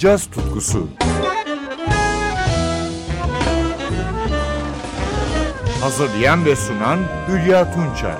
caz tutkusu. Hazırlayan ve sunan Hülya Tunçay.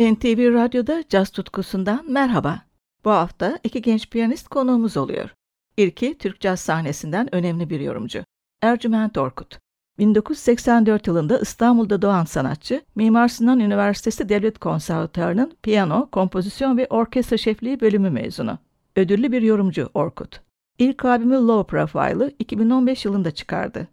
NTV Radyo'da caz tutkusundan merhaba. Bu hafta iki genç piyanist konuğumuz oluyor. İlki Türk caz sahnesinden önemli bir yorumcu. Ercüment Orkut. 1984 yılında İstanbul'da doğan sanatçı, Mimar Sinan Üniversitesi Devlet Konservatuarı'nın piyano, kompozisyon ve orkestra şefliği bölümü mezunu. Ödüllü bir yorumcu Orkut. İlk albümü Low Profile'ı 2015 yılında çıkardı.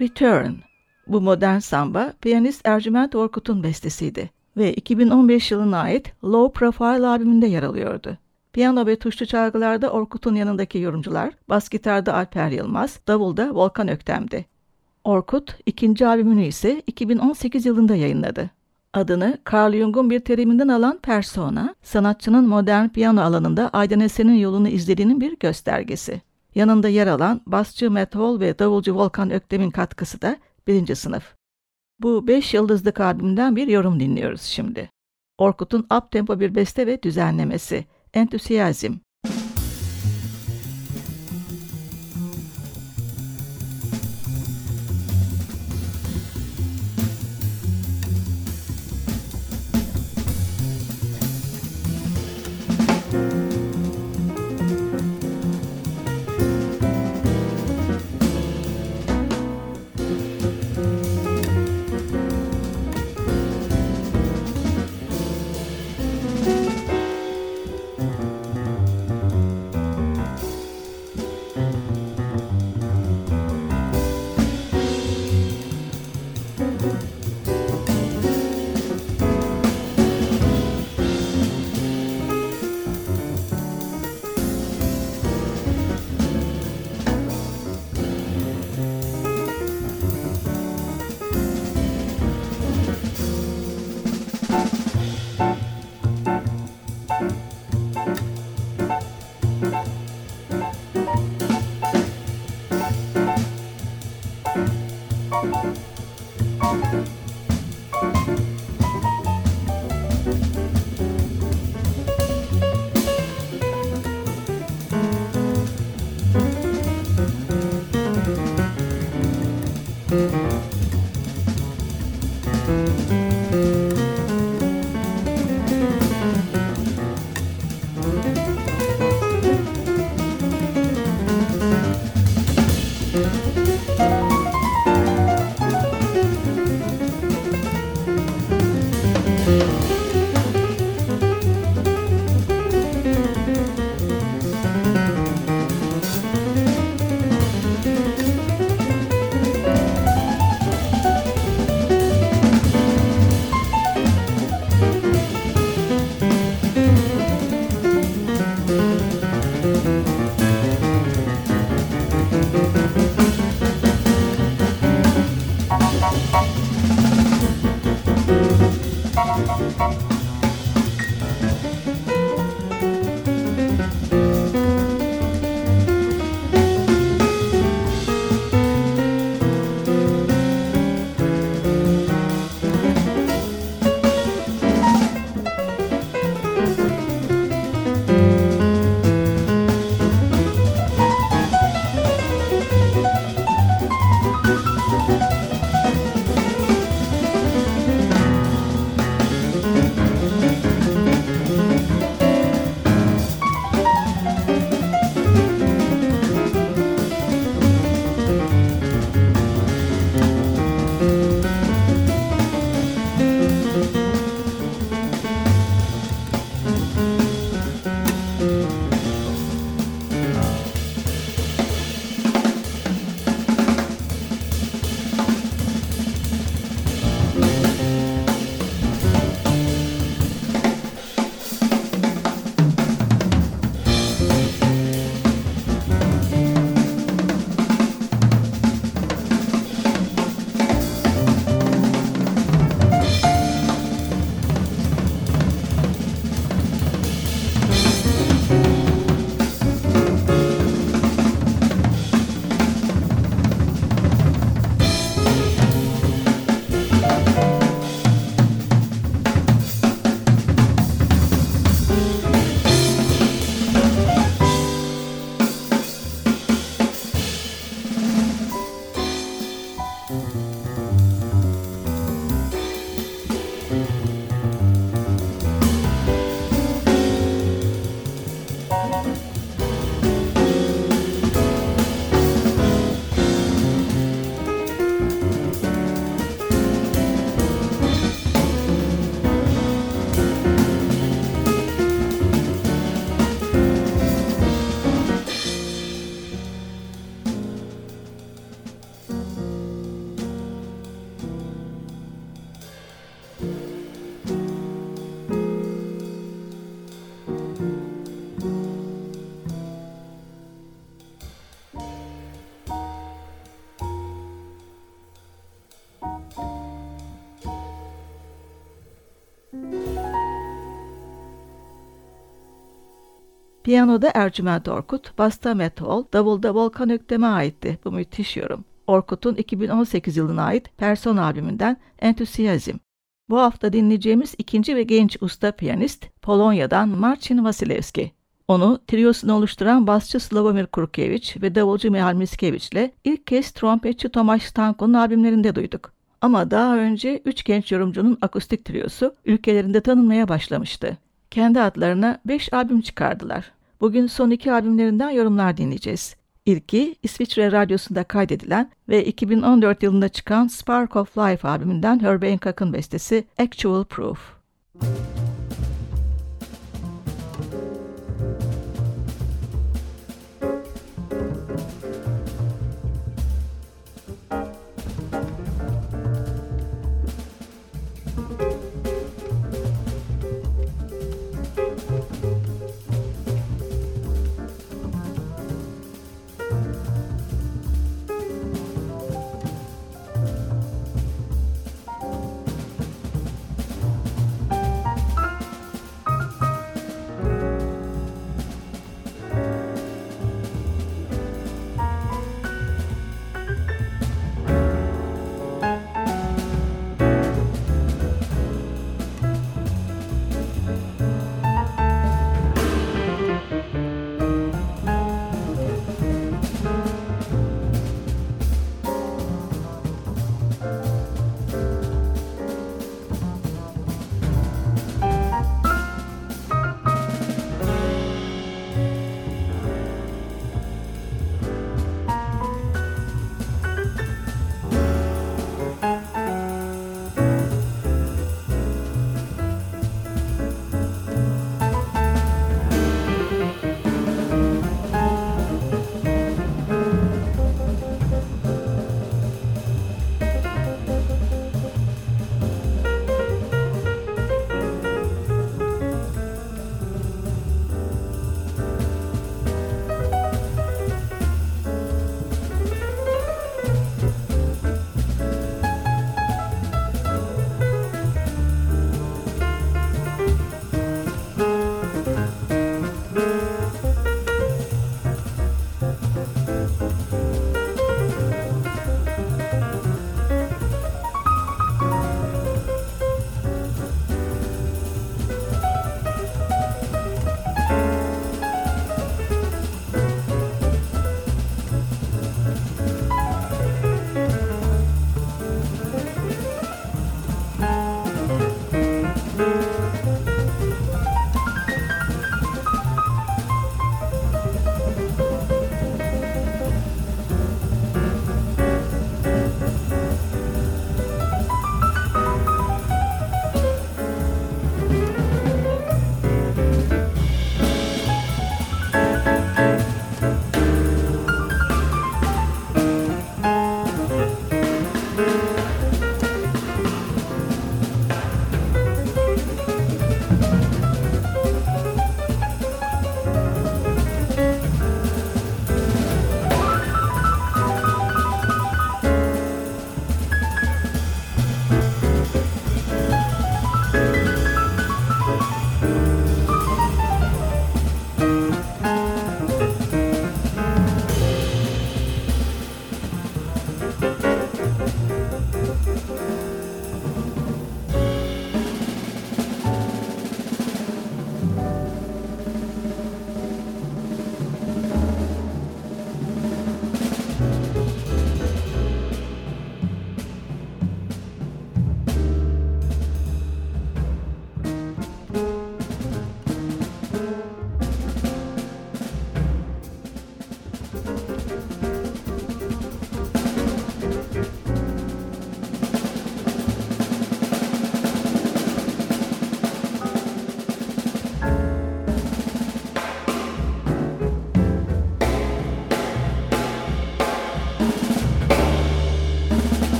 Return. Bu modern samba piyanist Ercüment Orkut'un bestesiydi ve 2015 yılına ait Low Profile albümünde yer alıyordu. Piyano ve tuşlu çalgılarda Orkut'un yanındaki yorumcular, bas gitarda Alper Yılmaz, davulda Volkan Öktem'di. Orkut ikinci albümünü ise 2018 yılında yayınladı. Adını Carl Jung'un bir teriminden alan persona, sanatçının modern piyano alanında Aydın Esen'in yolunu izlediğinin bir göstergesi. Yanında yer alan basçı Matt Hall ve davulcu Volkan Öktem'in katkısı da birinci sınıf. Bu beş yıldızlık albümden bir yorum dinliyoruz şimdi. Orkut'un up-tempo bir beste ve düzenlemesi. Entüsiyazm. Piyanoda Ercüment Orkut, basta Hall, davulda Volkan Öktem'e aitti bu müthiş yorum. Orkut'un 2018 yılına ait Person albümünden Enthusiasm. Bu hafta dinleyeceğimiz ikinci ve genç usta piyanist Polonya'dan Marcin Wasilewski. Onu triosunu oluşturan basçı Slavomir Kurkiewicz ve davulcu Mihal Mickiewicz ile ilk kez trompetçi Tomasz Stanko'nun albümlerinde duyduk. Ama daha önce üç genç yorumcunun akustik triosu ülkelerinde tanınmaya başlamıştı. Kendi adlarına 5 albüm çıkardılar. Bugün son iki albümlerinden yorumlar dinleyeceğiz. İlki İsviçre Radyosu'nda kaydedilen ve 2014 yılında çıkan Spark of Life albümünden Herbie Hancock'ın bestesi Actual Proof. Müzik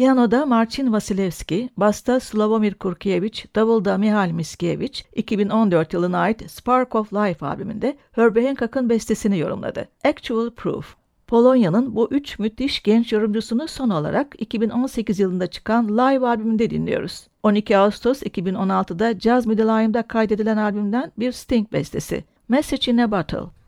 Piyanoda Marcin Vasilevski, basta Slavomir Kurkiewicz, davulda Mihail Miskiewicz, 2014 yılına ait Spark of Life albümünde Herbie Hancock'ın bestesini yorumladı. Actual Proof. Polonya'nın bu üç müthiş genç yorumcusunu son olarak 2018 yılında çıkan Live albümünde dinliyoruz. 12 Ağustos 2016'da Jazz Mideline'da kaydedilen albümden bir Sting bestesi. Message in a Bottle.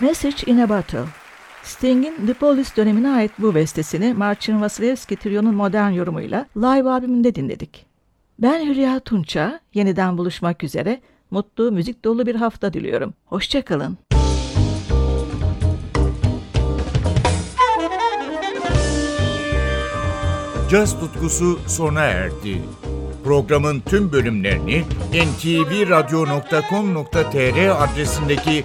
Message in a Bottle. Sting'in The Police dönemine ait bu bestesini Marcin Vasilevski Trio'nun modern yorumuyla live albümünde dinledik. Ben Hülya Tunça, yeniden buluşmak üzere mutlu, müzik dolu bir hafta diliyorum. Hoşçakalın. Caz tutkusu sona erdi. Programın tüm bölümlerini ntvradio.com.tr adresindeki